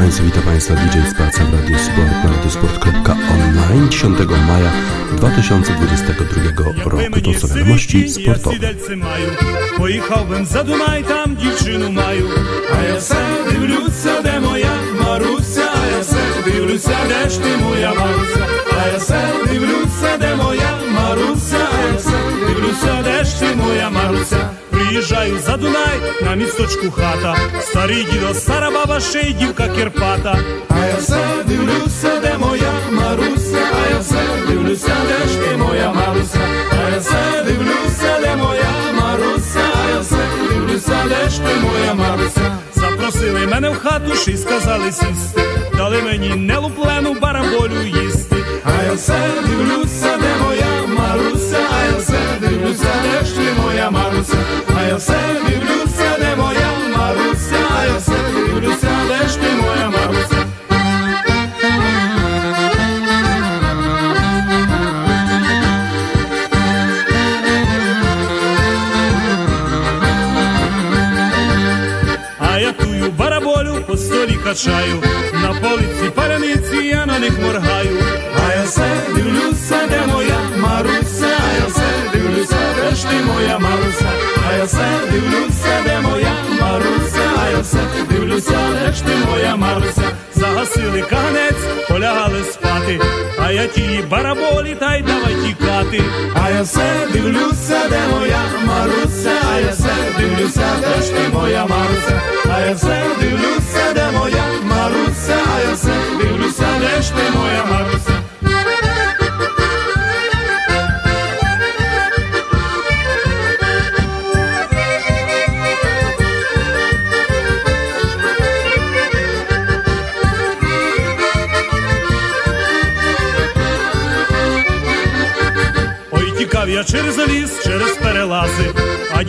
Państwa, witam Państwa DJ Spaca w Radiu Sport na radiosport.online 10 maja 2022 roku. To są wiadomości sportowe. Za Dunaj, tam dziewczynu A ja de moja A ja ty moja A ja de moja A ja ty moja Приїжджаю за Дунай, на місточку хата, старий дідо, стара баба, ще й дівка Кирпата. А я все дивлюся, де моя Маруся, а я все дивлюся, де ж ти моя Маруся, а я все дивлюся, де моя Маруся, а я все дивлюся, де ж ти моя Маруся. Запросили мене в хату, ще й сказали сісти, дали мені нелуплену бараболю їсти. А я все дивлюся, ja se mi Rusja, ne moja Marusja, ja se mi Rusja, veš ti moja Marusja. A ja tuju barabolju po stoli kačaju, na polici paranici ja na njih morhaju. A ja se divlju se, ne moja Marusa, a ja se divlju se, veš ti moja Marusa. Я все дивлюся, де моя Маруся, а я все дивлюся, де ж ти моя Маруся. Загасили каганець, полягали спати, а я тії бараболі та й давай тікати. А я все дивлюся, де моя Маруся, а я все дивлюся, де ж ти моя Маруся, а я все дивлюся, де моя Маруся, а я все дивлюся, де ж ти моя Маруся.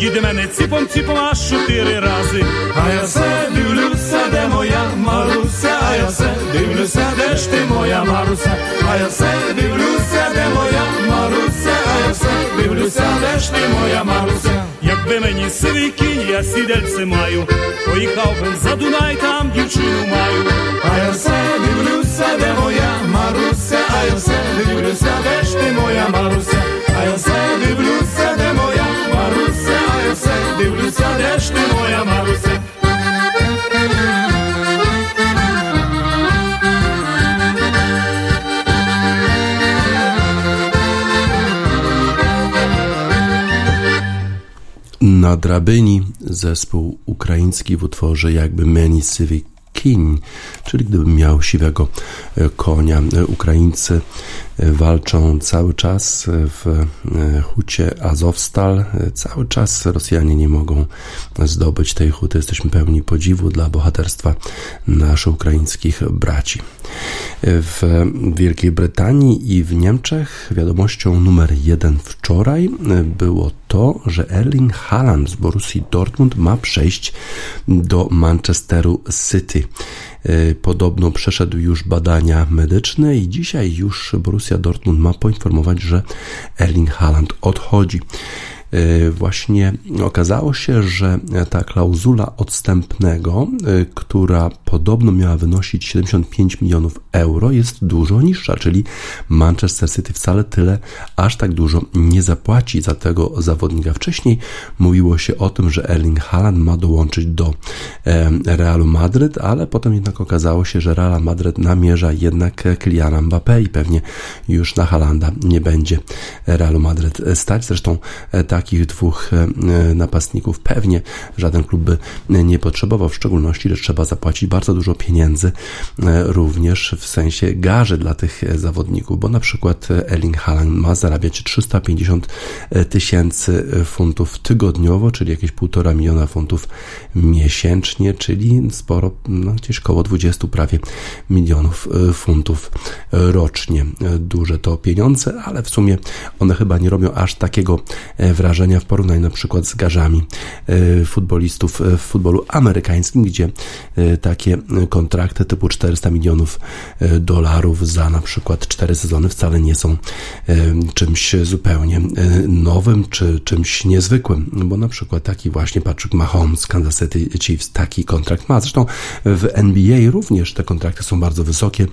Діди мене ціпом ціпом аж чотири рази. А я все дивлюся, де моя Маруся, а я все дивлюся, де ж ти моя Маруся, а я все дивлюся, де моя Маруся, а я все дивлюся, де ж ти моя Маруся. Якби мені сивий кінь, я сідельце маю, поїхав би за Дунай, там дівчину маю. А я все дивлюся, де моя Маруся, а я все дивлюся, де ж ти моя Маруся, а я все Na zespół ukraiński w utworze jakby Meni Sywy Kiń, czyli gdybym miał siwego e, konia. E, Ukraińcy walczą cały czas w e, hucie Azowstal. Cały czas Rosjanie nie mogą zdobyć tej huty. Jesteśmy pełni podziwu dla bohaterstwa naszych ukraińskich braci. W Wielkiej Brytanii i w Niemczech wiadomością numer jeden wczoraj było to, że Erling Haaland z Borussii Dortmund ma przejść do Manchesteru City. E, Podobno przeszedł już badania medyczne i dzisiaj już Borussia Dortmund ma poinformować, że Erling Haaland odchodzi. E, Właśnie okazało się, że ta klauzula odstępnego, e, która podobno miała wynosić 75 milionów euro, jest dużo niższa, czyli Manchester City wcale tyle, aż tak dużo nie zapłaci za tego zawodnika. Wcześniej mówiło się o tym, że Erling Haaland ma dołączyć do Realu Madryt, ale potem jednak okazało się, że Real Madryt namierza jednak Kyliana Mbappé i pewnie już na Haalanda nie będzie Realu Madryt stać. Zresztą e, takich dwóch e, napastników pewnie żaden klub by nie potrzebował, w szczególności, że trzeba zapłacić bardzo dużo pieniędzy e, również w sensie garzy dla tych e, zawodników, bo na przykład Erling Haaland ma zarabiać 350 tysięcy funtów tygodniowo, czyli jakieś półtora miliona funtów miesięcznie, czyli sporo, no gdzieś koło 20 prawie milionów e, funtów rocznie. E, Duże to pieniądze, ale w sumie one chyba nie robią aż takiego e, wrażenia wrażenia w porównaniu na przykład z garzami futbolistów w futbolu amerykańskim, gdzie takie kontrakty typu 400 milionów dolarów za na przykład 4 sezony wcale nie są czymś zupełnie nowym czy czymś niezwykłym, bo na przykład taki właśnie Patrick Mahomes, Kansas City Chiefs taki kontrakt ma. Zresztą w NBA również te kontrakty są bardzo wysokie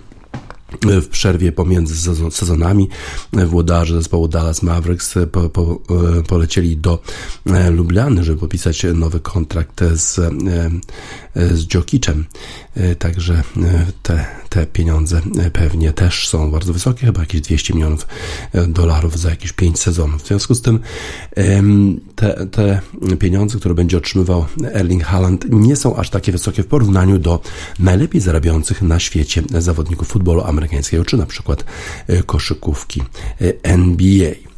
w przerwie pomiędzy sezonami włodarze zespołu Dallas Mavericks po, po, polecieli do e, Lubliany, żeby podpisać nowy kontrakt z, e, z Dżokiczem. E, także te, te pieniądze pewnie też są bardzo wysokie, chyba jakieś 200 milionów dolarów za jakieś 5 sezonów. W związku z tym te, te pieniądze, które będzie otrzymywał Erling Haaland nie są aż takie wysokie w porównaniu do najlepiej zarabiających na świecie zawodników futbolu amerykańskiego czy na przykład e, koszykówki e, NBA.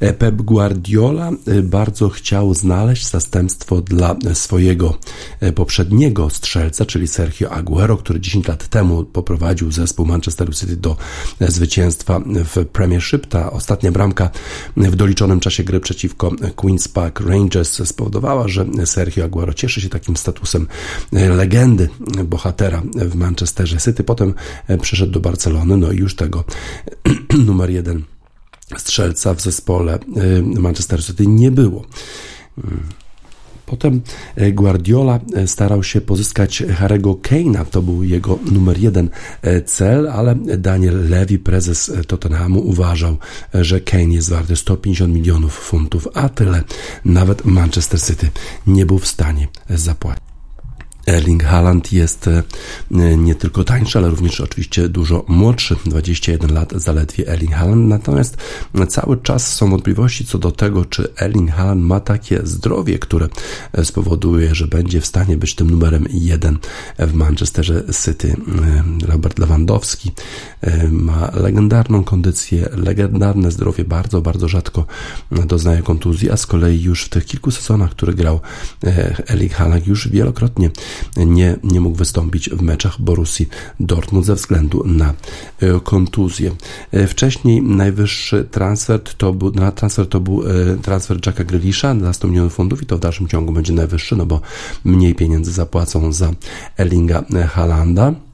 E, Pep Guardiola bardzo chciał znaleźć zastępstwo dla swojego poprzedniego strzelca, czyli Sergio Aguero, który 10 lat temu poprowadził zespół Manchester City do zwycięstwa w Premiership. Ta ostatnia bramka w doliczonym czasie gry przeciwko Queen's Park Rangers spowodowała, że Sergio Aguero cieszy się takim statusem legendy bohatera w Manchesterze City. Potem przeszedł do Barcelony, no i już tego numer jeden strzelca w zespole y, Manchester City nie było. Potem y, Guardiola y, starał się pozyskać Harego Kane'a, to był jego numer jeden cel, ale Daniel Levy, prezes Tottenhamu, uważał, że Kane jest warty 150 milionów funtów, a tyle nawet Manchester City nie był w stanie zapłacić. Erling Haaland jest e, nie tylko tańszy, ale również oczywiście dużo młodszy, 21 lat zaledwie Erling Haaland. Natomiast cały czas są wątpliwości co do tego, czy Erling Haaland ma takie zdrowie, które spowoduje, że będzie w stanie być tym numerem jeden w Manchesterze City. E, Robert Lewandowski e, ma legendarną kondycję, legendarne zdrowie, bardzo, bardzo rzadko doznaje kontuzji, a z kolei już w tych kilku sezonach, które grał Erling Haaland już wielokrotnie nie, nie mógł wystąpić w meczach Borussii Dortmund ze względu na e, kontuzję. E, wcześniej najwyższy transfer to był, na transfer to był e, transfer Jacka Grealisha na 100 milionów funtów i to w dalszym ciągu będzie najwyższy, no bo mniej pieniędzy zapłacą za Erlinga Halanda.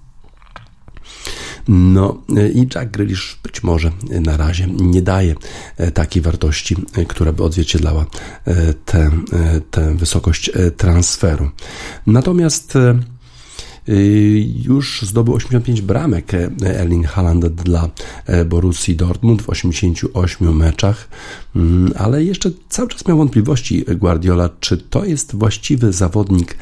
No i Jack Grealish być może na razie nie daje e, takiej wartości, e, która by odzwierciedlała e, tę, tę wysokość transferu. Natomiast już zdobył 85 bramek Erling Haaland dla Borussii Dortmund w 88 meczach. Mm, ale jeszcze cały czas miał wątpliwości Guardiola, czy to jest właściwy zawodnik,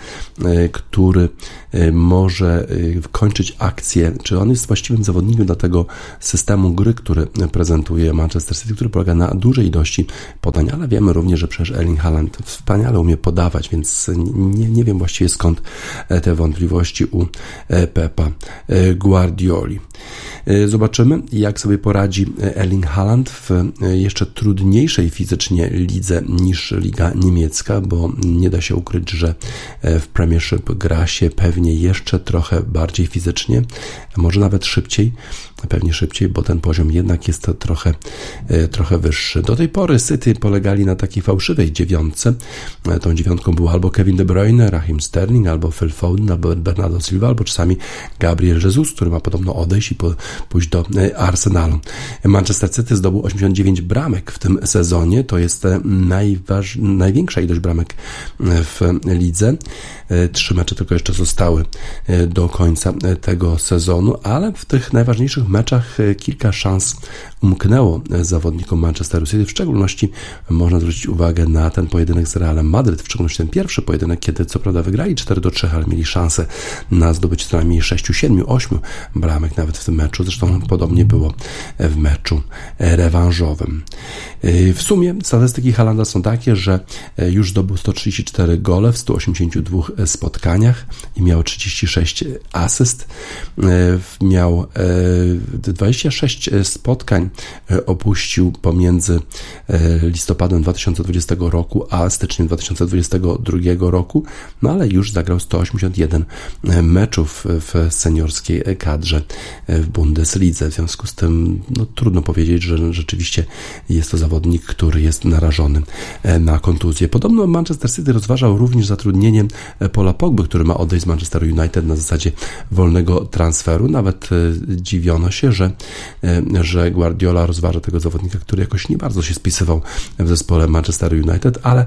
e, który e, może e, kończyć akcję, czy on jest właściwym zawodnikiem dla tego systemu gry, który prezentuje Manchester City, który polega na dużej ilości podań, ale wiemy również, że przecież Erling Haaland wspaniale umie podawać, więc nie, nie wiem właściwie skąd te wątpliwości u Pepa Guardioli. Zobaczymy, jak sobie poradzi Erling Haaland w jeszcze trudniejszej fizycznie lidze niż liga niemiecka, bo nie da się ukryć, że e, w Premiership gra się pewnie jeszcze trochę bardziej fizycznie, może nawet szybciej pewnie szybciej, bo ten poziom jednak jest trochę, e, trochę wyższy. Do tej pory City polegali na takiej fałszywej dziewiątce. E, tą dziewiątką był albo Kevin De Bruyne, Raheem Sterling, albo Phil Foden, albo Bernardo Silva, albo czasami Gabriel Jesus, który ma podobno odejść i pójść do e, Arsenalu. Manchester City zdobył 89 bramek w tym sezonie. To jest najważ... największa ilość bramek w lidze. Trzy mecze tylko jeszcze zostały do końca tego sezonu, ale w tych najważniejszych meczach e, kilka szans umknęło zawodnikom Manchesteru City. W szczególności można zwrócić uwagę na ten pojedynek z Realem Madryt, w szczególności ten pierwszy pojedynek, kiedy co prawda wygrali 4 do 3, ale mieli szansę na zdobycie co najmniej 6, 7, 8 bramek nawet w tym meczu. Zresztą podobnie było w meczu rewanżowym. E, w sumie statystyki Halanda są takie, że już zdobył 134 gole w 182 spotkaniach i miał 36 asyst. Miał 26 spotkań opuścił pomiędzy listopadem 2020 roku a styczniem 2022 roku, no ale już zagrał 181 meczów w seniorskiej kadrze w Bundeslidze. W związku z tym no, trudno powiedzieć, że rzeczywiście jest to zawodnik, który jest narażony na kontuzję. Podobno Manchester City rozważał również zatrudnienie Pola Pogby, który ma odejść z Manchester United na zasadzie wolnego transferu. Nawet e, dziwiono się, że, e, że Guardiola rozważa tego zawodnika, który jakoś nie bardzo się spisywał w zespole Manchester United, ale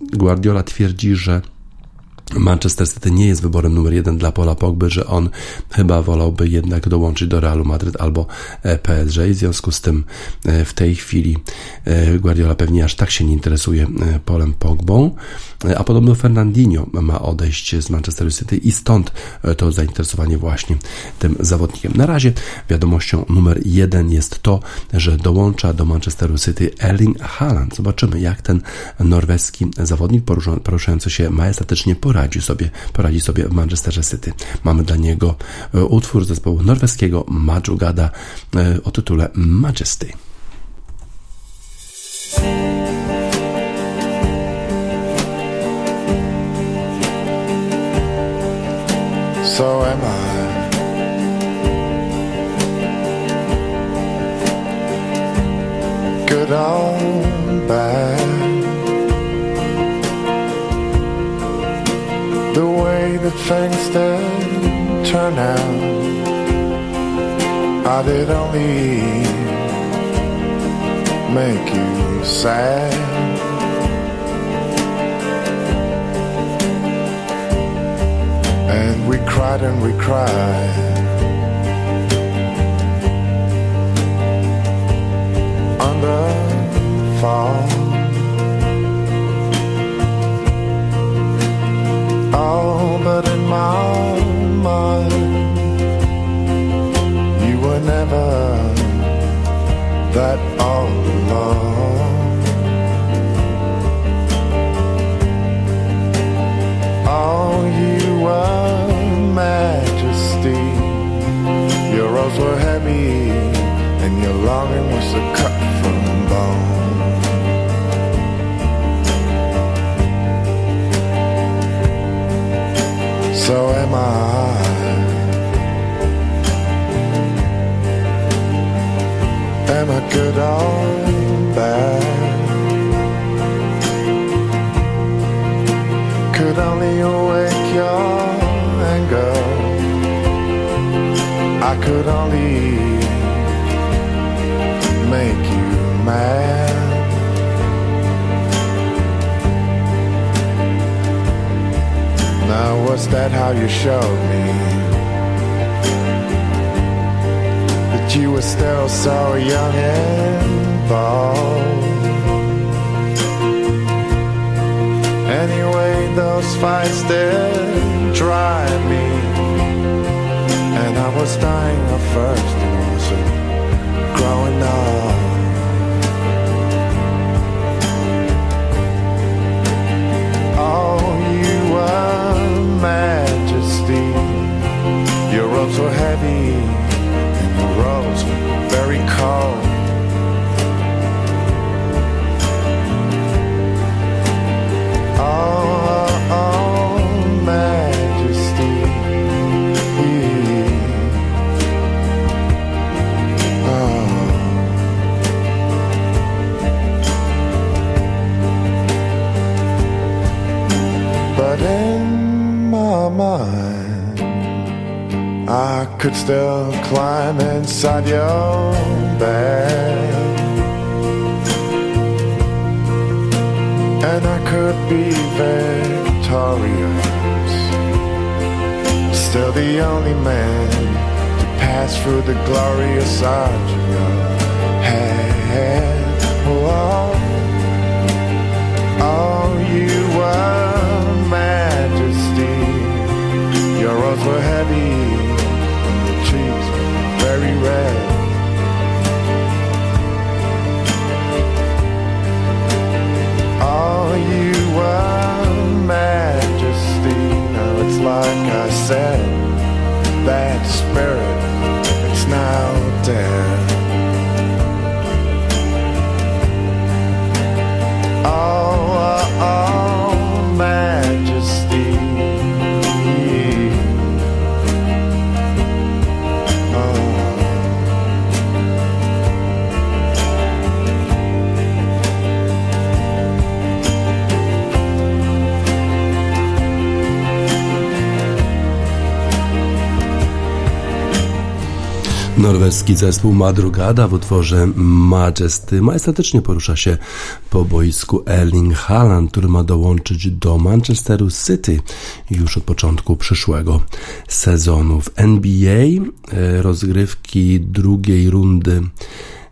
Guardiola twierdzi, że Manchester City nie jest wyborem numer jeden dla Pola Pogby, że on chyba wolałby jednak dołączyć do Realu Madryt albo e, PSG w związku z tym e, w tej chwili e, Guardiola pewnie aż tak się nie interesuje Polem Pogbą, a podobno Fernandinho ma odejść z Manchester City i stąd to zainteresowanie właśnie tym zawodnikiem. Na razie wiadomością numer jeden jest to, że dołącza do Manchesteru City Erling Haaland. Zobaczymy jak ten norweski zawodnik poruszający się majestatycznie po poradzi sobie, poradzi sobie w Manchesterze City. Mamy dla niego e, utwór zespołu norweskiego Madrugada e, o tytule Majesty. So am I. Good bad. Way that things did turn out. I did only make you sad. And we cried and we cried. Still climb inside your bed. And I could be victorious. Still the only man to pass through the glorious arch of your head. Oh, oh, you were majesty. Your rose were heavy, were majesty. Now it's like I said, that spirit, it's now dead. Oh, oh, oh. Norweski zespół Madrugada w utworze Majesty majestatycznie porusza się po boisku Erling Haaland, który ma dołączyć do Manchesteru City już od początku przyszłego sezonu. W NBA e, rozgrywki drugiej rundy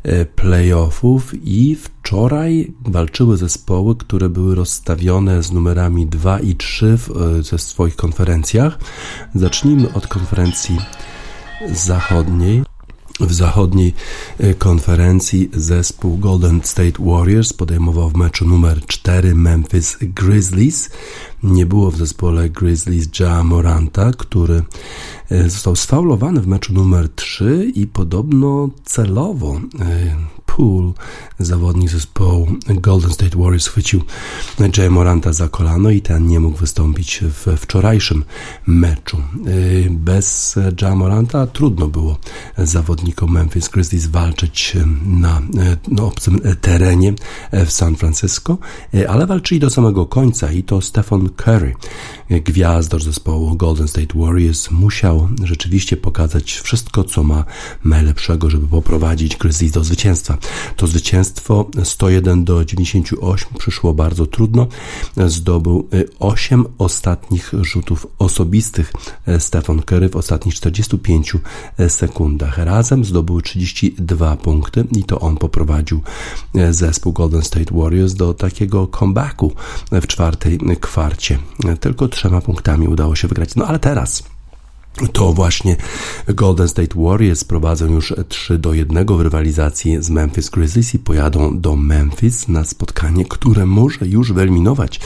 e, playoffów i wczoraj walczyły zespoły, które były rozstawione z numerami 2 i 3 w, e, ze swoich konferencjach. Zacznijmy od konferencji zachodniej. W zachodniej e, konferencji zespół Golden State Warriors podejmował w meczu numer 4 Memphis Grizzlies. Nie było w zespole Grizzlies Ja Moranta, który e, został sfaulowany w meczu numer 3 i podobno celowo e, Poole, zawodnik zespołu Golden State Warriors, chwycił Jay Moranta za kolano i ten nie mógł wystąpić w wczorajszym meczu. Y, bez Jay Moranta trudno było zawodnikom Memphis Grizzlies walczyć na, na obcym terenie w San Francisco, ale walczyli do samego końca i to Stephen Curry, gwiazdor zespołu Golden State Warriors, musiał rzeczywiście pokazać wszystko, co ma najlepszego, żeby poprowadzić Grizzlies do zwycięstwa. To zwycięstwo 101 do 98 przyszło bardzo trudno. Zdobył 8 y, ostatnich rzutów osobistych e, Stefan Curry w ostatnich 45 e, sekundach. Razem zdobył 32 punkty i to on poprowadził zespół Golden State Warriors do takiego comebacku w czwartej kwarcie. Tylko trzema punktami udało się wygrać. No ale teraz to właśnie Golden State Warriors prowadzą już 3 do 1 w rywalizacji z Memphis Grizzlies i pojadą do Memphis na spotkanie, które może już wyeliminować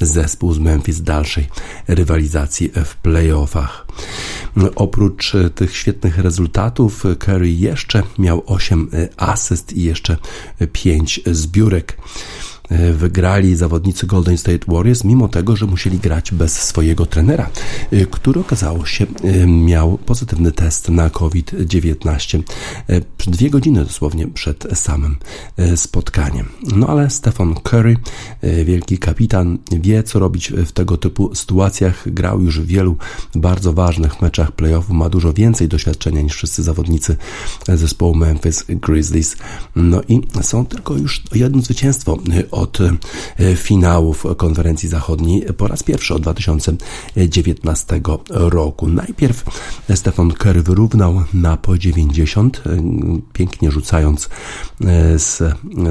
zespół z Memphis dalszej rywalizacji w playoffach. Oprócz tych świetnych rezultatów, Curry jeszcze miał 8 asyst i jeszcze 5 zbiórek. E, wygrali zawodnicy Golden State Warriors, mimo tego, że musieli grać bez swojego trenera, e, który okazało się e, miał pozytywny test na COVID-19 dwie godziny dosłownie przed samym spotkaniem. No ale Stephen Curry, wielki kapitan, wie co robić w tego typu sytuacjach. Grał już w wielu bardzo ważnych meczach playoffów, ma dużo więcej doświadczenia niż wszyscy zawodnicy zespołu Memphis Grizzlies. No i są tylko już jedno zwycięstwo od e, finałów konferencji zachodniej po raz pierwszy od 2019 roku. Najpierw Stefan Kerr wyrównał na po 90, e, pięknie rzucając e, z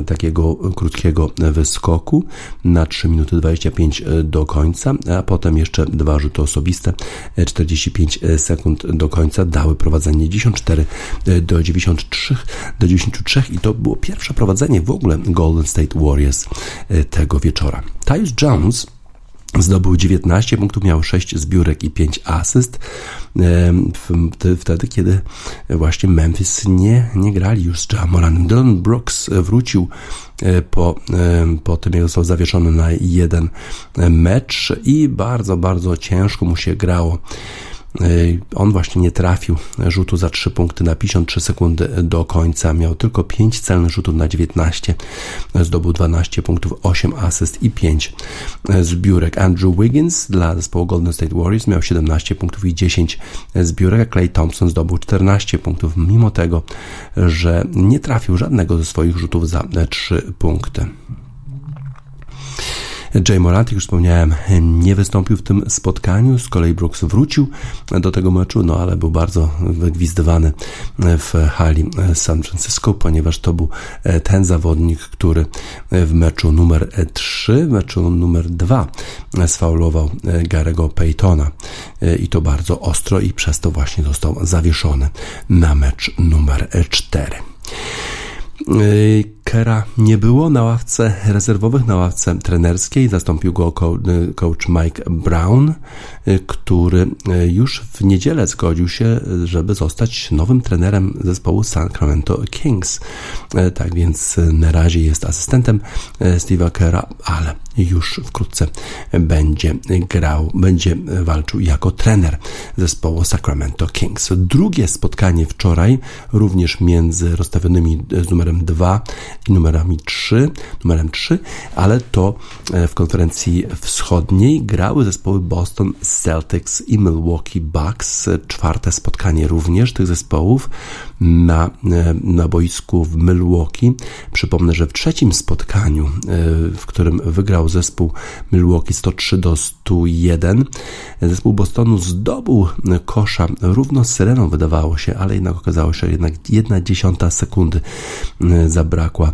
takiego krótkiego wyskoku na 3 minuty 25 do końca, a potem jeszcze dwa rzuty osobiste 45 sekund do końca dały prowadzenie 94 do 93 do 93 i to było pierwsze prowadzenie w ogóle Golden State Warriors tego wieczora. Tyus Jones Zdobył 19 punktów, miał 6 zbiórek i 5 asyst. Wtedy, kiedy właśnie Memphis nie, nie grali już z Jamoranem. Dylan Brooks wrócił e, po, po tym, jak został zawieszony na jeden mecz i bardzo, bardzo ciężko mu się grało on właśnie nie trafił rzutu za 3 punkty na 53 sekundy do końca. Miał tylko 5 celnych rzutów na 19. Zdobył 12 punktów, 8 asyst i 5 zbiórek. Andrew Wiggins dla zespołu Golden State Warriors miał 17 punktów i 10 zbiórek, a Clay Thompson zdobył 14 punktów, mimo tego, że nie trafił żadnego ze swoich rzutów za 3 punkty. Jay Morant, już wspomniałem, nie wystąpił w tym spotkaniu. Z kolei Brooks wrócił do tego meczu, no ale był bardzo wygwizdywany w hali San Francisco, ponieważ to był ten zawodnik, który w meczu numer 3, w meczu numer 2 sfaulował Garego Paytona i to bardzo ostro i przez to właśnie został zawieszony na mecz numer 4. Kera nie było na ławce rezerwowych, na ławce trenerskiej. Zastąpił go coach Mike Brown, który już w niedzielę zgodził się, żeby zostać nowym trenerem zespołu Sacramento Kings. Tak więc na razie jest asystentem Steve'a Kera, ale już wkrótce będzie grał, będzie walczył jako trener zespołu Sacramento Kings. Drugie spotkanie wczoraj, również między rozstawionymi z numerem 2 jedenastki numerami 3, numerem 3, ale to w konferencji wschodniej grały zespoły Boston Celtics i Milwaukee Bucks. Czwarte spotkanie również tych zespołów na, na boisku w Milwaukee. Przypomnę, że w trzecim spotkaniu, w którym wygrał zespół Milwaukee 103 do 101, zespół Bostonu zdobył kosza równo z syreną wydawało się, ale jednak okazało się, że jednak jedna dziesiąta sekundy e, zabrakła, e,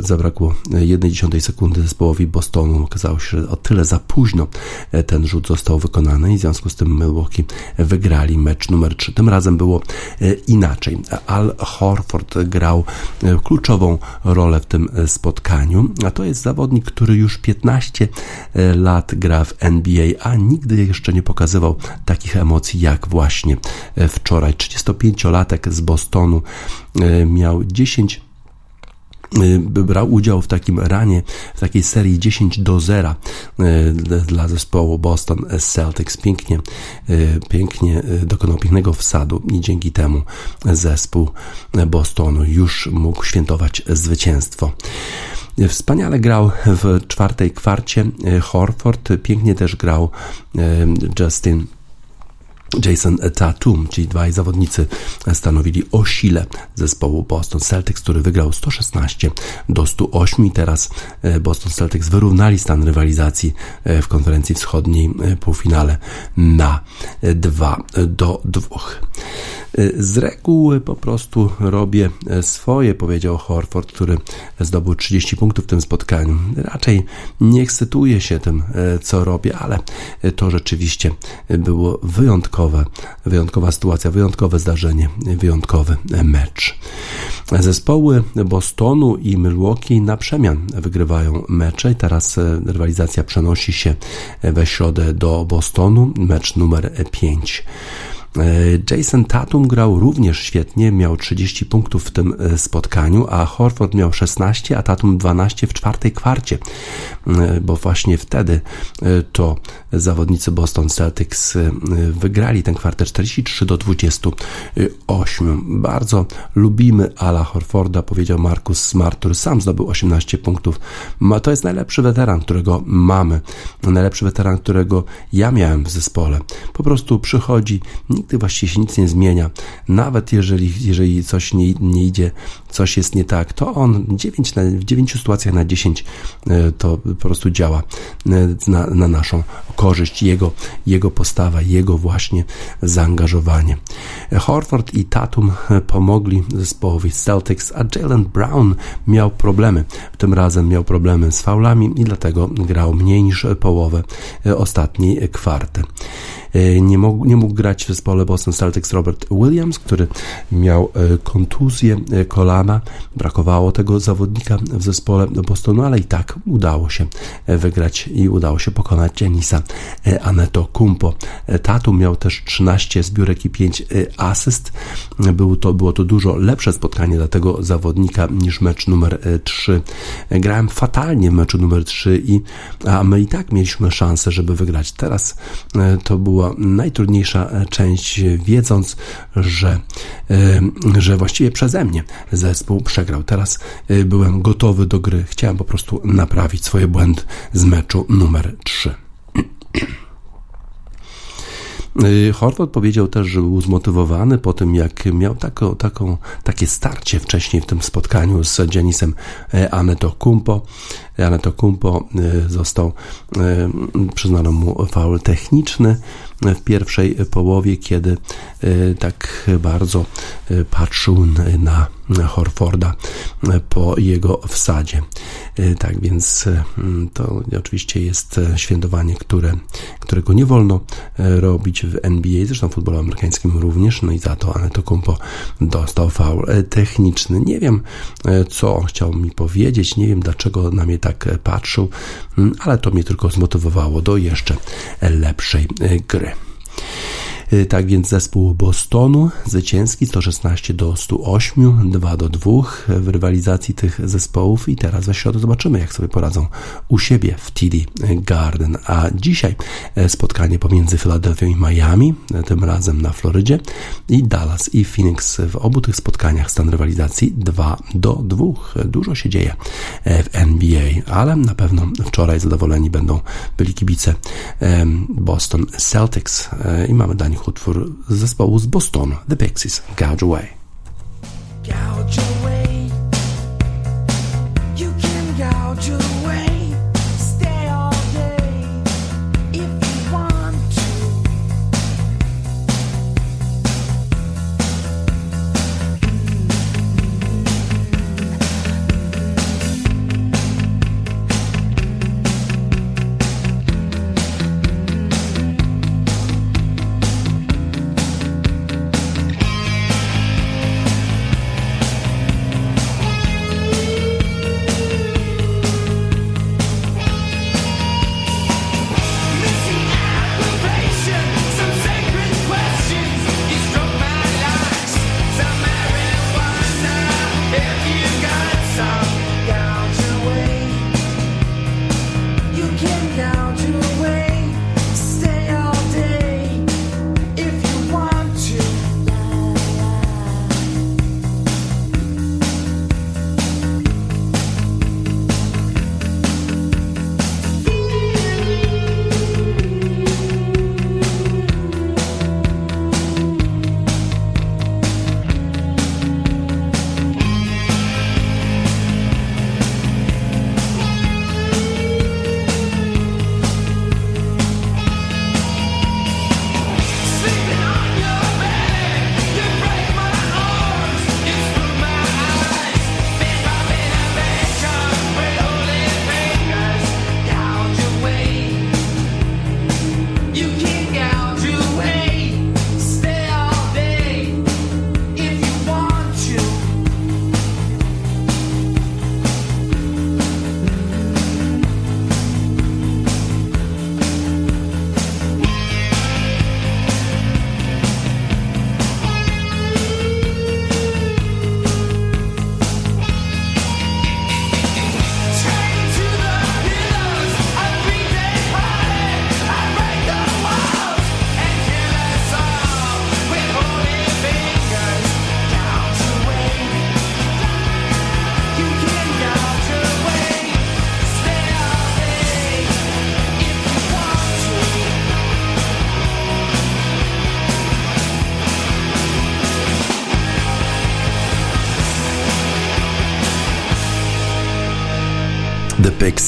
zabrakło jednej dziesiątej sekundy zespołowi Bostonu. Okazało się, że o tyle za późno e, ten rzut został wykonany i w związku z tym Milwaukee wygrali mecz numer 3. Tym razem było inaczej. Al Horford grał kluczową rolę w tym spotkaniu, a to jest zawodnik, który już 15 lat gra w NBA, a nigdy jeszcze nie pokazywał takich emocji jak właśnie wczoraj. 35-latek z Bostonu e, miał 10 e, brał udział w takim ranie, w takiej serii 10 do 0 e, dla zespołu Boston Celtics. Pięknie, pięknie dokonał pięknego wsadu i dzięki temu zespół Bostonu już mógł świętować zwycięstwo. Wspaniale grał w czwartej kwarcie Horford, pięknie też grał Justin Jason Tatum, czyli dwaj zawodnicy stanowili o sile zespołu Boston Celtics, który wygrał 116 do 108 i teraz e, Boston Celtics wyrównali stan rywalizacji e, w konferencji wschodniej e, półfinale na 2 do 2. Z reguły po prostu robię swoje, powiedział Horford, który zdobył 30 punktów w tym spotkaniu. Raczej nie ekscytuję się tym, co robię, ale to rzeczywiście było wyjątkowe, wyjątkowa sytuacja, wyjątkowe zdarzenie, wyjątkowy mecz. Zespoły Bostonu i Milwaukee na przemian wygrywają mecze i teraz rywalizacja przenosi się we środę do Bostonu, mecz numer 5. E, Jason Tatum grał również świetnie, miał 30 punktów w tym e, spotkaniu, a Horford miał 16, a Tatum 12 w czwartej kwarcie, e, bo właśnie wtedy to zawodnicy Boston Celtics wygrali ten kwartę 43 do 28. Bardzo lubimy Ala Horforda, powiedział Markus Smart, który sam zdobył 18 punktów. To jest najlepszy weteran, którego mamy, najlepszy weteran, którego ja miałem w zespole. Po prostu przychodzi, nigdy właściwie się nic nie zmienia. Nawet jeżeli, jeżeli coś nie, nie idzie, coś jest nie tak, to on 9 na, w 9 sytuacjach na 10 e, to po prostu działa e, na, na naszą korzyść. Jego, jego postawa, jego właśnie zaangażowanie. Horford i Tatum pomogli zespołowi Celtics, a Jalen Brown miał problemy. Tym razem miał problemy z faulami i dlatego grał mniej niż połowę e, ostatniej kwarty. E, nie mógł, nie mógł grać w zespole Boston Celtics Robert Williams, który miał e, kontuzję e, kolana. Brakowało tego zawodnika w zespole Bostonu, ale i tak udało się wygrać i udało się pokonać Janisa Aneto Kumpo. Tatum miał też 13 zbiórek i 5 asyst. Było to, było to dużo lepsze spotkanie dla tego zawodnika niż mecz numer 3. Grałem fatalnie w meczu numer 3 i a my i tak mieliśmy szansę, żeby wygrać. Teraz to była najtrudniejsza część, wiedząc, że, e, że właściwie przeze mnie zespół przegrał. Teraz e, byłem gotowy do gry. Chciałem po prostu naprawić swoje błędy z meczu numer 3. Y, Horvath powiedział też, że był zmotywowany po tym, jak miał taką, taką, takie starcie wcześniej w tym spotkaniu z Janisem e, Aneto Kumpo. Aneto Kumpo e, został, e, przyznano mu faul techniczny w pierwszej połowie, kiedy tak bardzo patrzył na Horforda po jego wsadzie. Tak więc to oczywiście jest świętowanie, które, którego nie wolno robić w NBA, zresztą w futbolu amerykańskim również, no i za to Kumpo dostał faul techniczny. Nie wiem, co chciał mi powiedzieć, nie wiem, dlaczego na mnie tak patrzył, ale to mnie tylko zmotywowało do jeszcze lepszej gry. Tak więc zespół Bostonu zwycięski 116 do 108, 2 do 2 w rywalizacji tych zespołów i teraz we środę zobaczymy jak sobie poradzą u siebie w TD Garden. A dzisiaj spotkanie pomiędzy Filadelfią i Miami, tym razem na Florydzie i Dallas i Phoenix. W obu tych spotkaniach stan rywalizacji 2 do 2. Dużo się dzieje w NBA, ale na pewno wczoraj zadowoleni będą byli kibice Boston Celtics i mamy dla nich utwór zespołu z Bostonu, The Pixies, Gouge Away. Gouge away. You can gouge away.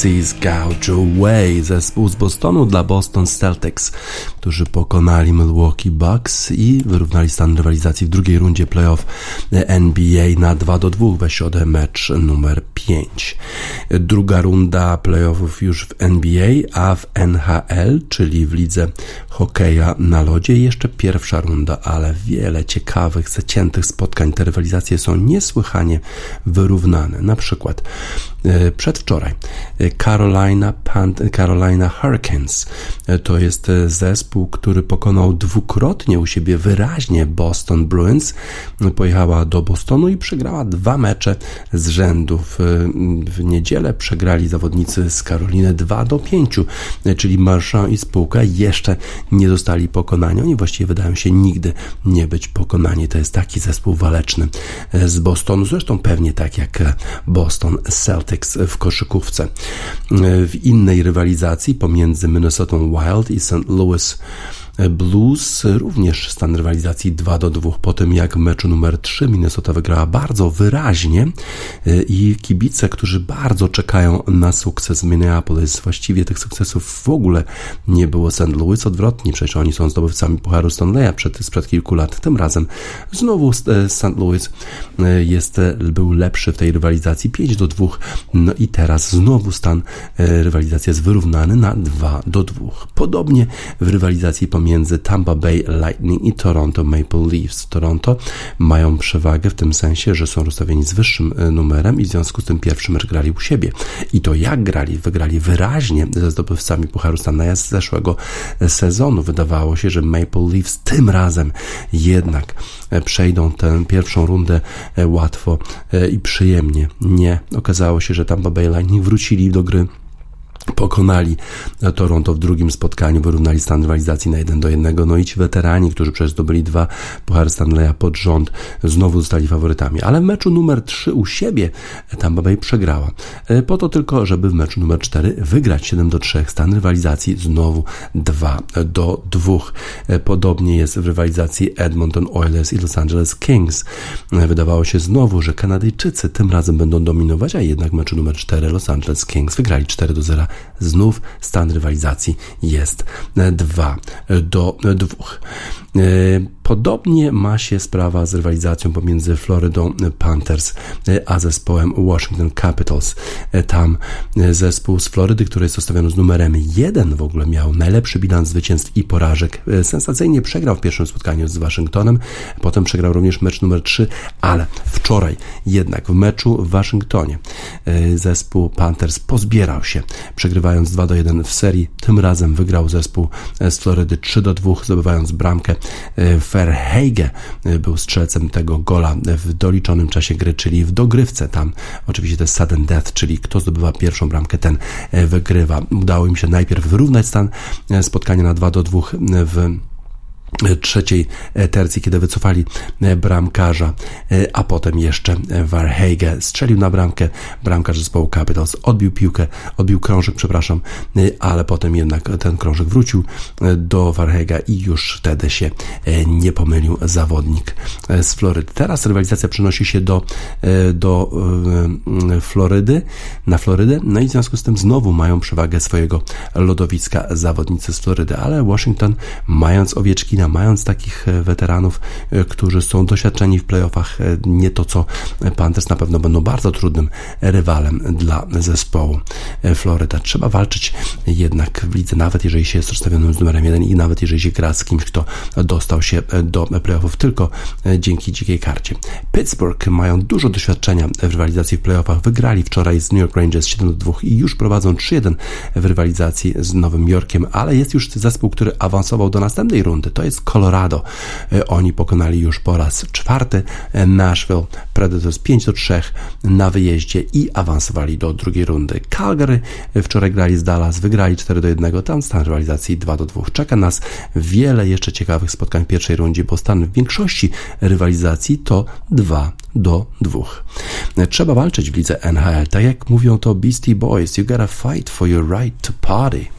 Pixies Gouge Away, zespół z Bostonu dla Boston Celtics, którzy pokonali Milwaukee Bucks i wyrównali stan rywalizacji w drugiej rundzie playoff NBA na 2 do 2 we środę mecz numer 5. Druga runda playoffów już w NBA, a w NHL, czyli w lidze hokeja na lodzie jeszcze pierwsza runda, ale wiele ciekawych, zaciętych spotkań. Te rywalizacje są niesłychanie wyrównane. Na przykład przedwczoraj. E, Carolina, Pan Carolina Hurricanes e, to jest zespół, który pokonał dwukrotnie u siebie wyraźnie Boston Bruins. Pojechała do Bostonu i przegrała dwa mecze z rzędu. W, w niedzielę przegrali zawodnicy z Karoliny 2 do 5, czyli Marchand i spółka jeszcze nie zostali pokonani. Oni właściwie wydają się nigdy nie być pokonani. To jest taki zespół waleczny z Bostonu, zresztą pewnie tak jak Boston Celtics w koszykówce. W innej rywalizacji pomiędzy Minnesota Wild i St. Louis Blues również stan rywalizacji 2 do 2 po tym jak w meczu numer 3 Minnesota wygrała bardzo wyraźnie e, i kibice, którzy bardzo czekają na sukces Minneapolis, właściwie tych sukcesów w ogóle nie było St. Louis, odwrotnie, przecież oni są zdobywcami Pucharu Stanleya przed, sprzed kilku lat, tym razem znowu e, St. Louis e, jest, był lepszy w tej rywalizacji 5 do 2, no i teraz znowu stan rywalizacji jest wyrównany na 2 do 2. Podobnie w rywalizacji pomiędzy między Tampa Bay Lightning i Toronto Maple Leafs. Toronto mają przewagę w tym sensie, że są rozstawieni z wyższym e, numerem i w związku z tym pierwszy mecz grali u siebie. I to jak grali? Wygrali wyraźnie ze zdobywcami Pucharu Stanleya z zeszłego sezonu. Wydawało się, że Maple Leafs tym razem jednak e, przejdą tę pierwszą rundę e, łatwo i przyjemnie. Nie. Okazało się, że Tampa Bay Lightning wrócili do gry pokonali Toronto w drugim spotkaniu, wyrównali stan rywalizacji na 1 do 1. No i ci weterani, którzy przecież zdobyli dwa Puchary Stanleya pod rząd, znowu zostali faworytami. Ale w meczu numer 3 u siebie Tampa Bay przegrała. E, po to tylko, żeby w meczu numer 4 wygrać 7 do 3. Stan rywalizacji znowu 2 do 2. E, podobnie jest w rywalizacji Edmonton Oilers i Los Angeles Kings. E, wydawało się znowu, że Kanadyjczycy tym razem będą dominować, a jednak w meczu numer 4 Los Angeles Kings wygrali 4 do 0 znów stan rywalizacji jest 2 do 2. Podobnie ma się sprawa z rywalizacją pomiędzy Floridą Panthers a zespołem Washington Capitals. Tam zespół z Florydy, który jest ustawiony z numerem 1 w ogóle miał najlepszy bilans zwycięstw i porażek. Sensacyjnie przegrał w pierwszym spotkaniu z Waszyngtonem, potem przegrał również mecz numer 3, ale wczoraj jednak w meczu w Waszyngtonie zespół Panthers pozbierał się, przegrywając 2 do 1 w serii. Tym razem wygrał zespół z Florydy 3 do 2, zdobywając bramkę w Verheige y, był strzelcem tego gola w doliczonym czasie gry, czyli w dogrywce. Tam oczywiście to jest sudden death, czyli kto zdobywa pierwszą bramkę, ten y, wygrywa. Udało im się najpierw wyrównać stan y, spotkania na 2 do 2 w trzeciej tercji, kiedy wycofali bramkarza, a potem jeszcze Warhege strzelił na bramkę, bramkarz zespołu Capitals odbił piłkę, odbił krążek, przepraszam, ale potem jednak ten krążek wrócił do Warhega i już wtedy się nie pomylił zawodnik z Florydy. Teraz rywalizacja przenosi się do, do Florydy, na Florydę, no i w związku z tym znowu mają przewagę swojego lodowiska zawodnicy z Florydy, ale Washington mając owieczki mając takich e, weteranów, e, którzy są doświadczeni w playoffach, e, nie to co Panthers na pewno będą bardzo trudnym rywalem dla zespołu Florida. Trzeba walczyć jednak w lidze, nawet jeżeli się jest rozstawionym z numerem 1 i nawet jeżeli się gra z kimś, kto dostał się do playoffów tylko dzięki dzikiej karcie. Pittsburgh mają dużo doświadczenia w rywalizacji w playoffach. Wygrali wczoraj z New York Rangers 7 2 i już prowadzą 3-1 w rywalizacji z Nowym Jorkiem, ale jest już zespół, który awansował do następnej rundy. To jest Colorado. E, oni pokonali już po raz czwarty e, Nashville Predators 5 do 3 na wyjeździe i awansowali do drugiej rundy. Calgary e, wczoraj grali z Dallas, wygrali 4 do 1, tam stan rywalizacji 2 do 2. Czeka nas wiele jeszcze ciekawych spotkań w pierwszej rundzie, bo stan w większości rywalizacji to 2 do 2. Trzeba walczyć w lidze NHL, tak jak mówią to Beastie Boys, you gotta fight for your right to party.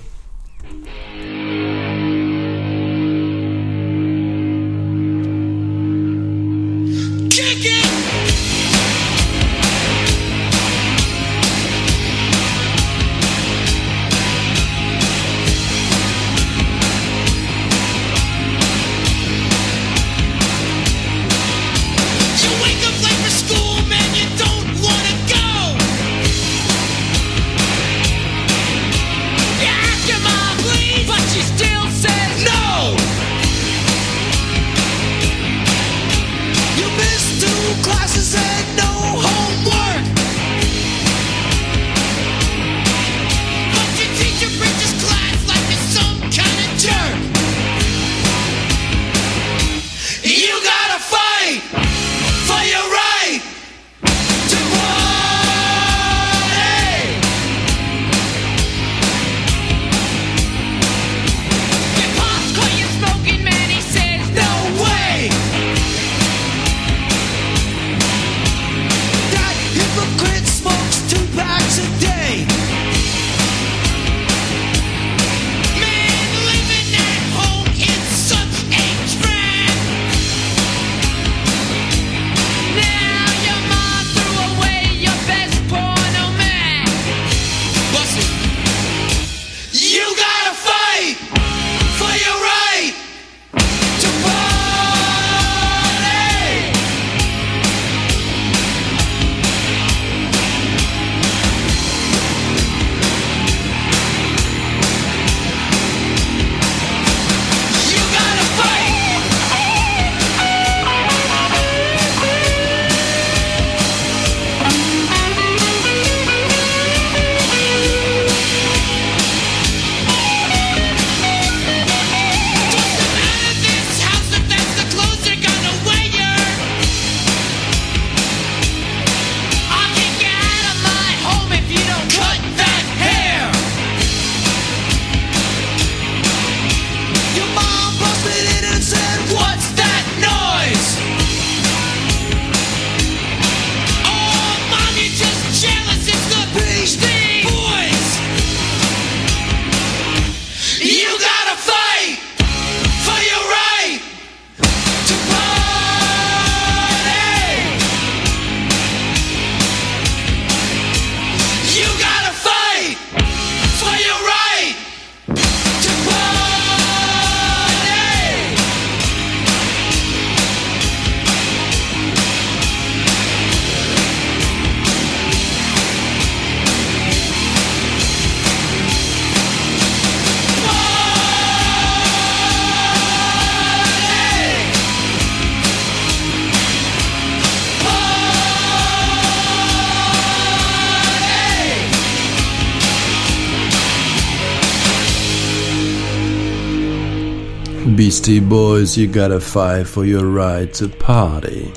Beastie Boys, you gotta fight for your right to party.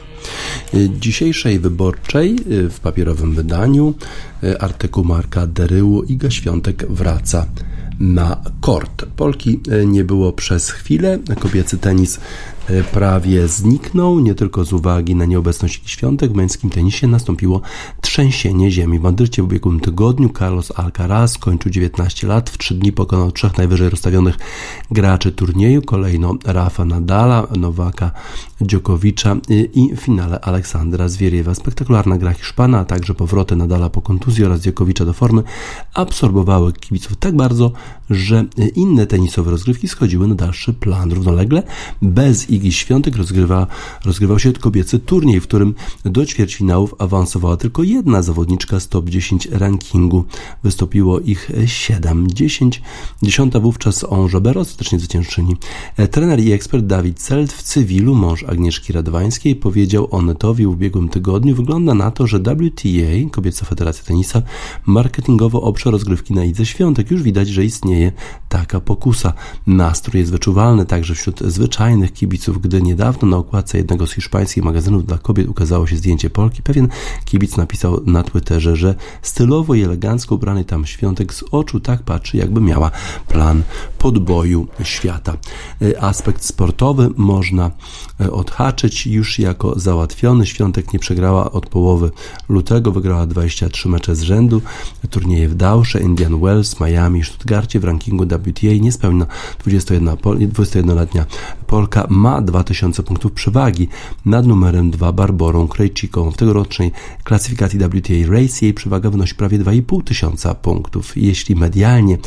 Dzisiejszej wyborczej w papierowym wydaniu artykuł Marka Deryłu Iga Świątek wraca na kort. Polki nie było przez chwilę. Kobiecy tenis E, prawie zniknął, nie tylko z uwagi na nieobecność świątek w męskim tenisie nastąpiło trzęsienie ziemi. W Madrycie w ubiegłym tygodniu Carlos Alcaraz skończył 19 lat, w 3 dni pokonał trzech najwyżej rozstawionych graczy turnieju, kolejno Rafa Nadala, Nowaka Dziokowicza i w finale Aleksandra Zwieriewa. Spektakularna gra Hiszpana, a także powroty Nadala po kontuzji oraz Dziokowicza do formy absorbowały kibiców tak bardzo, że inne tenisowe rozgrywki schodziły na dalszy plan. Równolegle bez Igi Świątek rozgrywa, rozgrywał się kobiecy turniej, w którym do ćwierćfinałów awansowała tylko jedna zawodniczka z top 10 rankingu. Wystąpiło ich 7. 10. Dziesiąta wówczas Onżaber, ostatecznie zwyciężczyni. E, trener i ekspert Dawid Celt w cywilu, mąż Agnieszki Radwańskiej, powiedział o Netowi w ubiegłym tygodniu, wygląda na to, że WTA, Kobieca Federacja Tenisa, marketingowo oprze rozgrywki na Idze Świątek. Już widać, że istnieje taka pokusa. Nastrój jest wyczuwalny także wśród zwyczajnych kibiców kibiców, gdy niedawno na okładce jednego z hiszpańskich magazynów dla kobiet ukazało się zdjęcie Polki, pewien kibic napisał na Twitterze, że stylowo i elegancko ubrany tam świątek z oczu tak patrzy, jakby miała plan podboju świata. E, aspekt sportowy można e, odhaczyć już jako załatwiony. Świątek nie przegrała od połowy lutego, wygrała 23 mecze z rzędu. Turnieje w Dausze, Indian Wells, Miami Stuttgarcie w rankingu WTA niespełna 21-letnia Polka ma 2000 punktów przewagi nad numerem 2 Barborą Krejciką. W tegorocznej klasyfikacji WTA Race jej przewaga wynosi prawie 2,5 tysiąca punktów. Jeśli medialnie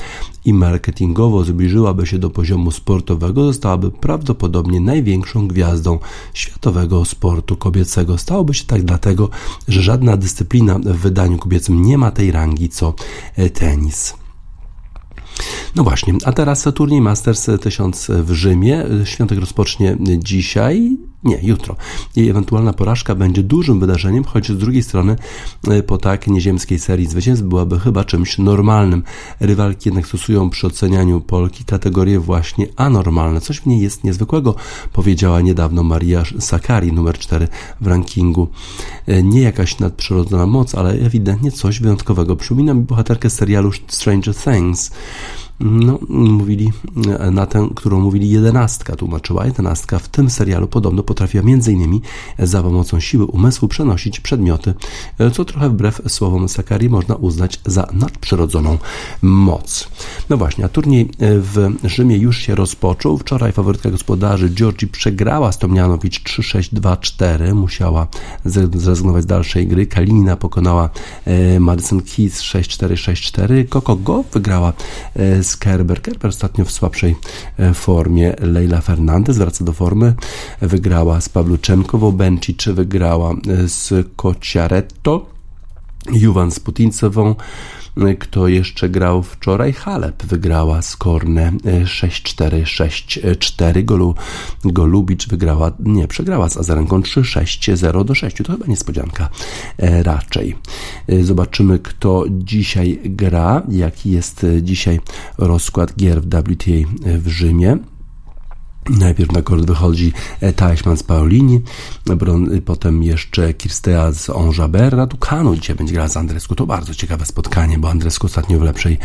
i marketingowo zbliżyłaby się do poziomu sportowego, zostałaby prawdopodobnie największą gwiazdą światowego sportu kobiecego. Stałoby się tak dlatego, że żadna dyscyplina w wydaniu kobiecym nie ma tej rangi co tenis. No właśnie, a teraz turniej Masters 1000 w Rzymie. Świątek rozpocznie dzisiaj, nie, jutro. Jej ewentualna porażka będzie dużym wydarzeniem, choć z drugiej strony e, po tak nieziemskiej serii zwycięstw byłaby chyba czymś normalnym. Rywalki jednak stosują przy ocenianiu Polki kategorie właśnie anormalne. Coś w niej jest niezwykłego, powiedziała niedawno Maria Sakari, numer 4 w rankingu. E, nie jakaś nadprzyrodzona moc, ale ewidentnie coś wyjątkowego. Przypomina mi bohaterkę serialu Stranger Things no, mówili e, na tę, którą mówili jedenastka, tłumaczyła jedenastka. W tym serialu podobno potrafiła m.in. za pomocą siły umysłu przenosić przedmioty, e, co trochę wbrew słowom Sakari można uznać za nadprzyrodzoną moc. No właśnie, a turniej e, w Rzymie już się rozpoczął. Wczoraj faworytka gospodarzy Georgi przegrała Stomjanowicz 3-6-2-4. Musiała zrezygnować z dalszej gry. Kalinina pokonała Madison Keys 6-4-6-4. Coco Go wygrała z Kerber. Kerber ostatnio w słabszej e, formie. Leila Fernandez wraca do formy. Wygrała z Pawluczenkową. Bencic wygrała e, z Kociaretto. Juwan z Putincową. Kto jeszcze grał wczoraj? Halep wygrała z Korne 6-4-6-4. Golu, Golubicz wygrała, nie, przegrała z Azarenką 3-6-0 do 6. To chyba niespodzianka e, raczej. E, zobaczymy, kto dzisiaj gra, jaki jest dzisiaj rozkład gier w WTA w Rzymie. Najpierw na kort wychodzi e, Teichmann z Paulini, potem jeszcze Kirstea z Onjaber, Raducanu dzisiaj będzie grała z Andresku. To bardzo ciekawe spotkanie, bo Andresku ostatnio w lepszej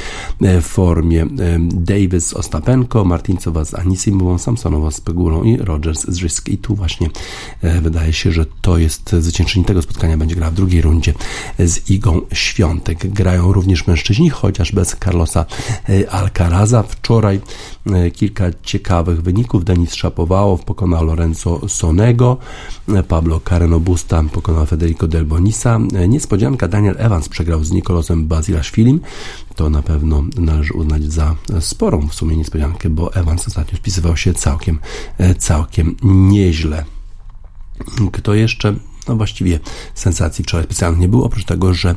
e, formie. E, Davis z Ostapenko, Martincowa z Anisimową, Samsonowa z Pegulą i Rogers z Risk. I tu właśnie wydaje się, że to jest zwyciężczyni tego spotkania, będzie grała w drugiej rundzie z Igą Świątek. Grają również mężczyźni, chociaż bez Carlosa Alcaraza. Wczoraj kilka ciekawych wyników Denis Szapowałow pokonał Lorenzo Sonego, Pablo Carreno Busta pokonał Federico Del Bonisa. Niespodzianka Daniel Evans przegrał z Nikolosem Bazilashvilim. To na pewno należy uznać za sporą w sumie niespodziankę, bo Evans ostatnio spisywał się całkiem, całkiem nieźle. Kto jeszcze no właściwie sensacji wczoraj specjalnie nie było, oprócz tego, że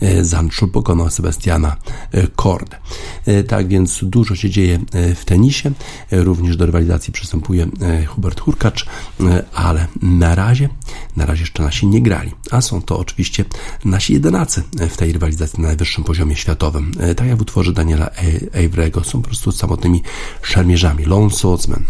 e, Zanczur pokonał Sebastiana e, Kord. E, tak więc dużo się dzieje w tenisie, również do rywalizacji przystępuje Hubert Hurkacz, ale na razie, na razie jeszcze nasi nie grali, a są to oczywiście nasi jedenacy w tej rywalizacji na najwyższym poziomie światowym. Tak jak w utworze Daniela Avery'ego są po prostu samotnymi szermierzami, lone swordsmen.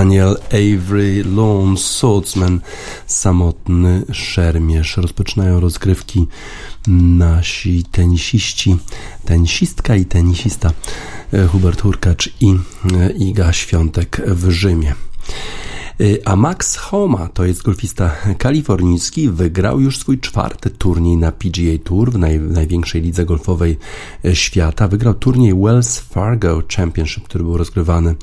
Daniel Avery, Lone Swordsman, samotny szermierz. Rozpoczynają rozgrywki nasi tenisiści, tenisistka i tenisista e, Hubert Hurkacz i e, Iga Świątek w Rzymie. Y, a Max Homa, to jest golfista kalifornijski, wygrał już swój czwarty turniej na PGA Tour w naj, największej lidze golfowej y, świata. Wygrał turniej Wells Fargo Championship, który był rozgrywany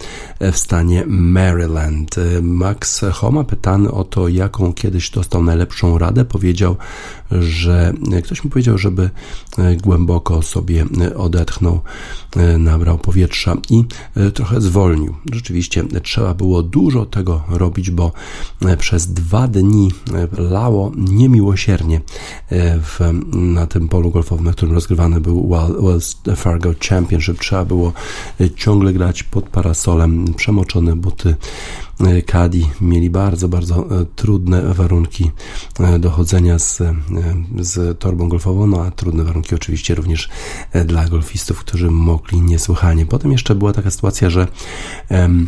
y, w stanie Maryland. Max Homa, pytany o to, jaką kiedyś dostał najlepszą radę, powiedział, że ktoś mi powiedział, żeby głęboko sobie odetchnął, nabrał powietrza i trochę zwolnił. Rzeczywiście trzeba było dużo tego robić robić, bo e, przez dwa dni e, lało niemiłosiernie e, w, na tym polu golfowym, na którym rozgrywany był Wells Fargo Championship. Trzeba było ciągle grać pod parasolem, przemoczone buty. Kadi mieli bardzo, bardzo trudne warunki dochodzenia z, z torbą golfową, no a trudne warunki oczywiście również dla golfistów, którzy mogli niesłychanie. Potem jeszcze była taka sytuacja, że um,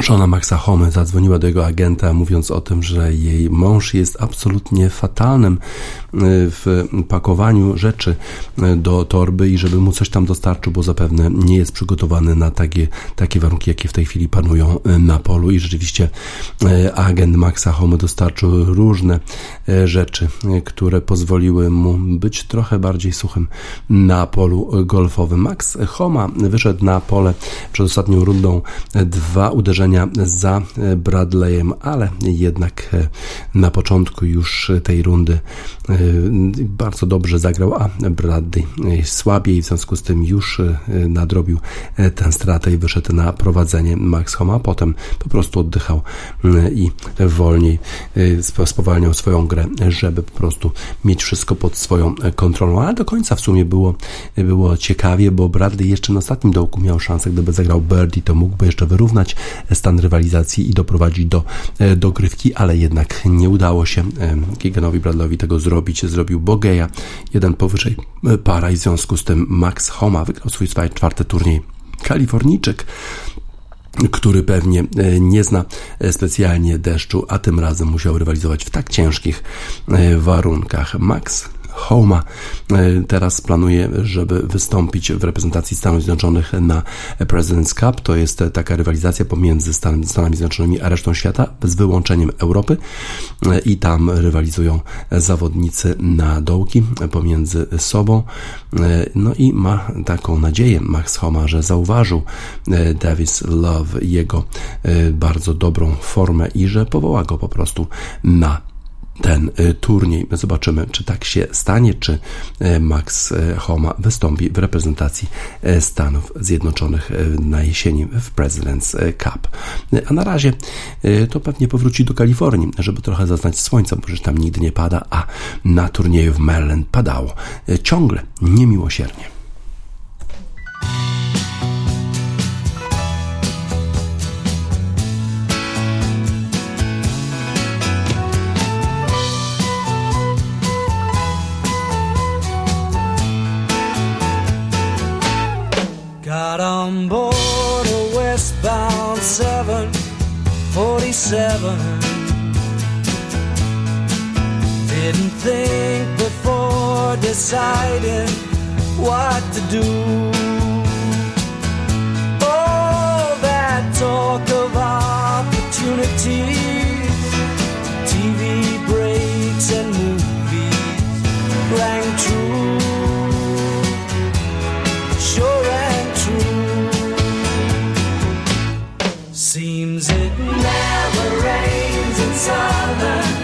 Żona Maxa Homy zadzwoniła do jego agenta, mówiąc o tym, że jej mąż jest absolutnie fatalnym y, w pakowaniu rzeczy y, do torby i żeby mu coś tam dostarczył, bo zapewne nie jest przygotowany na takie, takie warunki, jakie w tej chwili panują y, na polu. I rzeczywiście agent Maxa Homy dostarczył różne rzeczy, które pozwoliły mu być trochę bardziej suchym na polu golfowym. Max Homa wyszedł na pole przed ostatnią rundą dwa uderzenia za e, Bradleyem, ale jednak e, na początku już tej rundy e, bardzo dobrze zagrał, a Bradley słabiej, w związku z tym już nadrobił tę stratę i wyszedł na prowadzenie Max Homa, potem po prostu oddychał i wolniej spowalniał swoją grę, żeby po prostu mieć wszystko pod swoją kontrolą, ale do końca w sumie było, było ciekawie, bo Bradley jeszcze na ostatnim dołku miał szansę, gdyby zagrał birdie, to mógłby jeszcze wyrównać stan rywalizacji i doprowadzić do e, dogrywki, ale jednak nie udało się e, Giganowi Bradleyowi tego zrobić. Zrobił Bogeja, jeden powyżej e, para i w związku z tym Max Homa wygrał swój czwarty turniej. Kalifornijczyk który pewnie nie zna specjalnie deszczu, a tym razem musiał rywalizować w tak ciężkich warunkach. Max Homa. E, teraz planuje, żeby wystąpić w reprezentacji Stanów Zjednoczonych na President's Cup. To jest taka rywalizacja pomiędzy Stanami Zjednoczonymi a resztą świata, z wyłączeniem Europy e, i tam rywalizują zawodnicy na dołki pomiędzy sobą. E, no i ma taką nadzieję Max Homa, że zauważył Davis Love jego bardzo dobrą formę i że powoła go po prostu na ten y, turniej. Zobaczymy, czy tak się stanie, czy y, Max y, Homa wystąpi w reprezentacji Stanów Zjednoczonych na jesieni w President's Cup. A na razie to pewnie powróci do Kalifornii, żeby trochę zaznać słońca, bo przecież tam nigdy nie pada, a na turnieju w Maryland padało ciągle niemiłosiernie. On board a westbound 747. Didn't think before deciding what to do. All that talk of opportunities, TV breaks and movies rang true. seems it never rains in summer.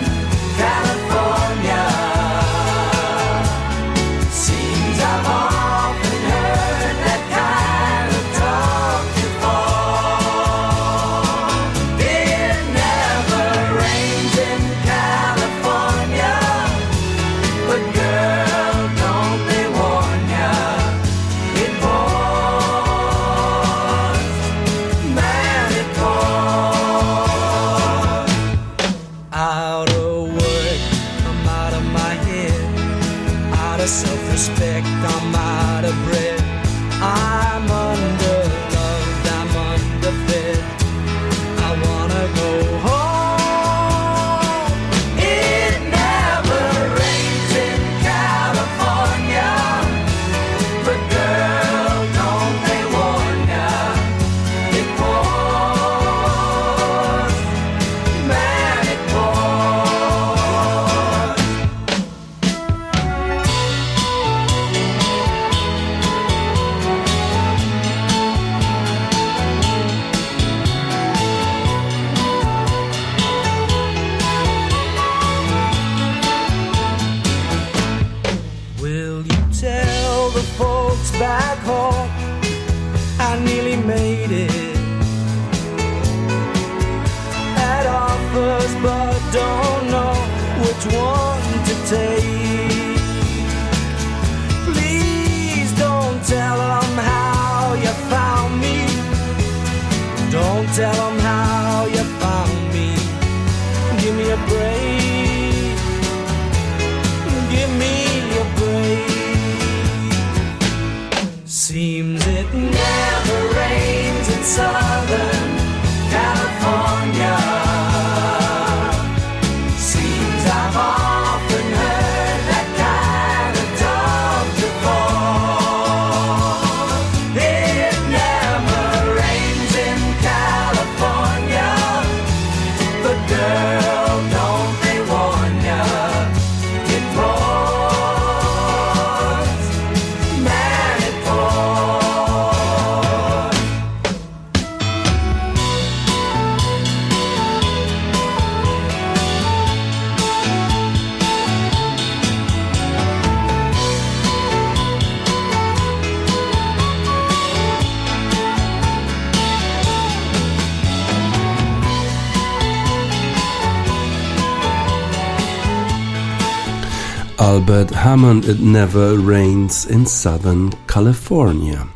Albert Hammond It Never Rains in Southern California.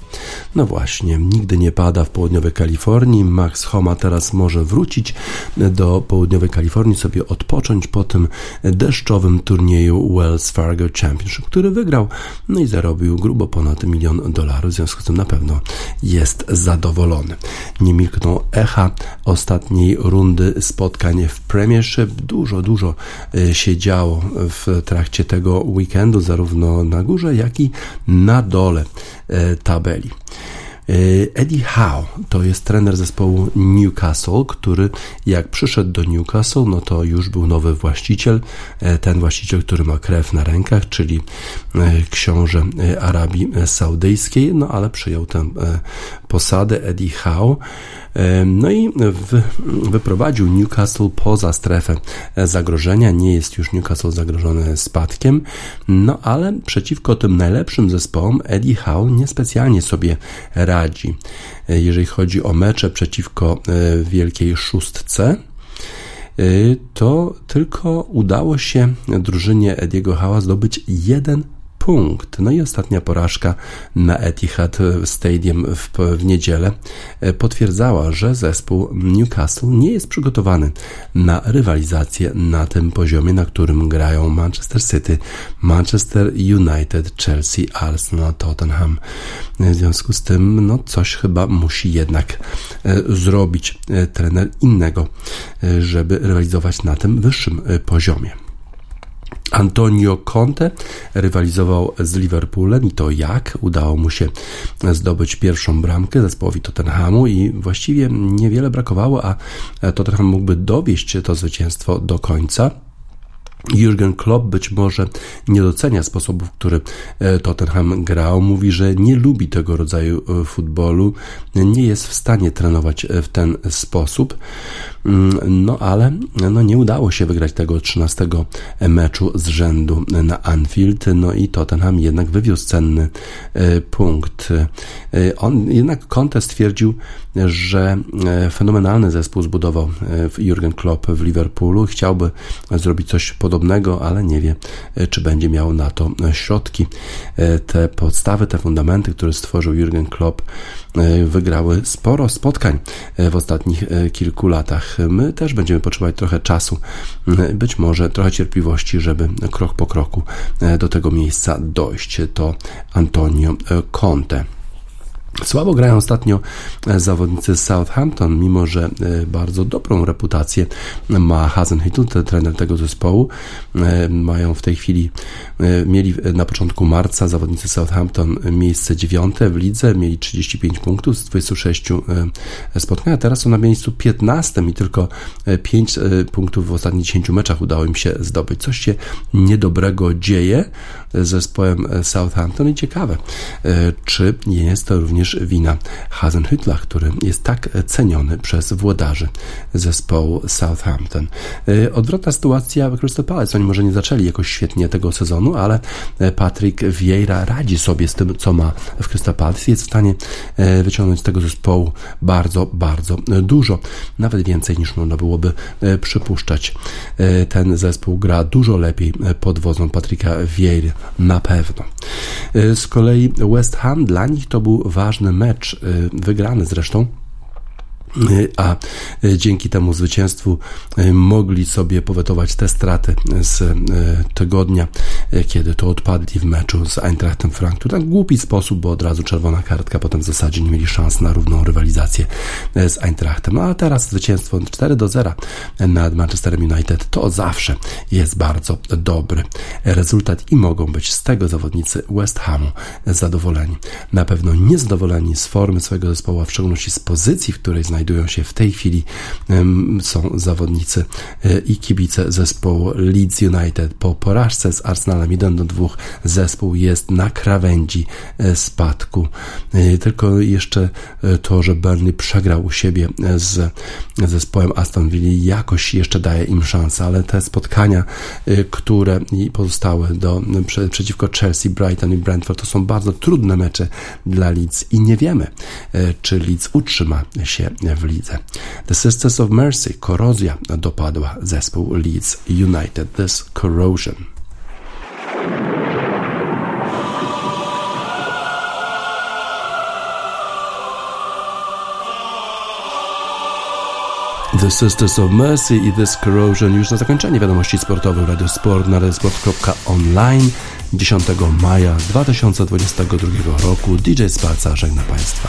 No właśnie, nigdy nie pada w południowej Kalifornii. Max Homa teraz może wrócić do południowej Kalifornii, sobie odpocząć po tym deszczowym turnieju Wells Fargo Championship, który wygrał, no i zarobił grubo ponad milion dolarów, w związku z tym na pewno jest zadowolony. Nie milkną echa ostatniej rundy spotkań w Premiership. Dużo, dużo e, się działo w trakcie tego weekendu, zarówno na górze, jak i na dole e, tabeli. E, Eddie Howe to jest trener zespołu Newcastle, który jak przyszedł do Newcastle, no to już był nowy właściciel, e, ten właściciel, który ma krew na rękach, czyli e, książę Arabii Saudyjskiej, no ale przyjął tę posadę Eddie Howe. No i wyprowadził Newcastle poza strefę zagrożenia. Nie jest już Newcastle zagrożone spadkiem, no ale przeciwko tym najlepszym zespołom Eddie Howe niespecjalnie sobie radzi. E, jeżeli chodzi o mecze przeciwko e, Wielkiej Szóstce, e, to tylko udało się drużynie Ediego Howe'a zdobyć jeden punkt. No i ostatnia porażka na Etihad Stadium w, w niedzielę e, potwierdzała, że zespół Newcastle nie jest przygotowany na rywalizację na tym poziomie, na którym grają Manchester City, Manchester United, Chelsea, Arsenal, Tottenham. W związku z tym, no coś chyba musi jednak e, zrobić e, trener innego, żeby rywalizować na tym wyższym poziomie. Antonio Conte rywalizował z Liverpoolem i to jak udało mu się zdobyć pierwszą bramkę zespołowi Tottenhamu i właściwie niewiele brakowało, a Tottenham mógłby dowieść to zwycięstwo do końca. Jurgen Klopp być może nie docenia sposobu, w który e, Tottenham grał. Mówi, że nie lubi tego rodzaju e, futbolu, nie jest w stanie trenować e, w ten sposób. Mm, no ale no, nie udało się wygrać tego 13 meczu z rzędu na Anfield. No i Tottenham jednak wywiózł cenny punkt. On jednak Conte stwierdził, że fenomenalny zespół zbudował Jurgen Klopp w Liverpoolu. Chciałby zrobić coś podobnego ale nie wie, e, czy będzie miał na to e, środki. E, te podstawy, te fundamenty, które stworzył Jurgen Klopp, wygrały sporo spotkań w ostatnich kilku latach. My też będziemy potrzebować trochę czasu, być może trochę cierpliwości, żeby krok po kroku do tego miejsca dojść. To Antonio Conte. Słabo grają ostatnio e, zawodnicy Southampton, mimo że e, bardzo dobrą reputację ma Hasenhüttl, trener tego zespołu. E, mają w tej chwili, mieli na początku marca zawodnicy Southampton miejsce dziewiąte w lidze, mieli 35 punktów z 26 spotkań, a teraz są na miejscu 15 i tylko 5 punktów w ostatnich 10 meczach udało im się zdobyć. Coś się niedobrego dzieje z zespołem Southampton i ciekawe, czy nie jest to również również wina Hasenhüttla, który jest tak ceniony przez włodarzy zespołu Southampton. E, odwrotna sytuacja w Crystal Palace. Oni może nie zaczęli jakoś świetnie tego sezonu, ale Patrick Vieira radzi sobie z tym, co ma w Crystal Palace. Jest w stanie e, wyciągnąć z tego zespołu bardzo, bardzo dużo. Nawet więcej niż można byłoby e, przypuszczać. Ten zespół gra dużo lepiej pod wodzą Patryka Vieira na pewno. Z kolei West Ham dla nich to był ważny ważny mecz, y, wygrany zresztą a e, dzięki temu zwycięstwu e, mogli sobie powetować te straty z tygodnia, kiedy to odpadli w meczu z Eintrachtem Frankfurt. Tak głupi sposób, bo od razu czerwona kartka, potem w zasadzie nie mieli szans na równą rywalizację z Eintrachtem. No a teraz zwycięstwo 4 do 0 nad Manchesterem United to zawsze jest bardzo dobry rezultat i mogą być z tego zawodnicy West Hamu zadowoleni. Na pewno niezadowoleni z formy swojego zespołu, a w szczególności z pozycji, w której znajdują znajdują się w tej chwili są zawodnicy e, i kibice zespołu Leeds United. Po porażce z Arsenalem 1 do 2 zespół jest na krawędzi e, spadku. E, tylko jeszcze to, że Burnley przegrał u siebie z zespołem Aston Villa jakoś jeszcze daje im szansę, ale te spotkania, które pozostały do, przeciwko Chelsea, Brighton i Brentford to są bardzo trudne mecze dla Leeds i nie wiemy, czy Leeds utrzyma się w lidze. The Sisters of Mercy, korozja dopadła zespół Leeds United. This corrosion. The Sisters of Mercy i This Corrosion już na zakończenie wiadomości sportowych Radio Sport na radiosport.online 10 maja 2022 roku. DJ Spaca żegna Państwa.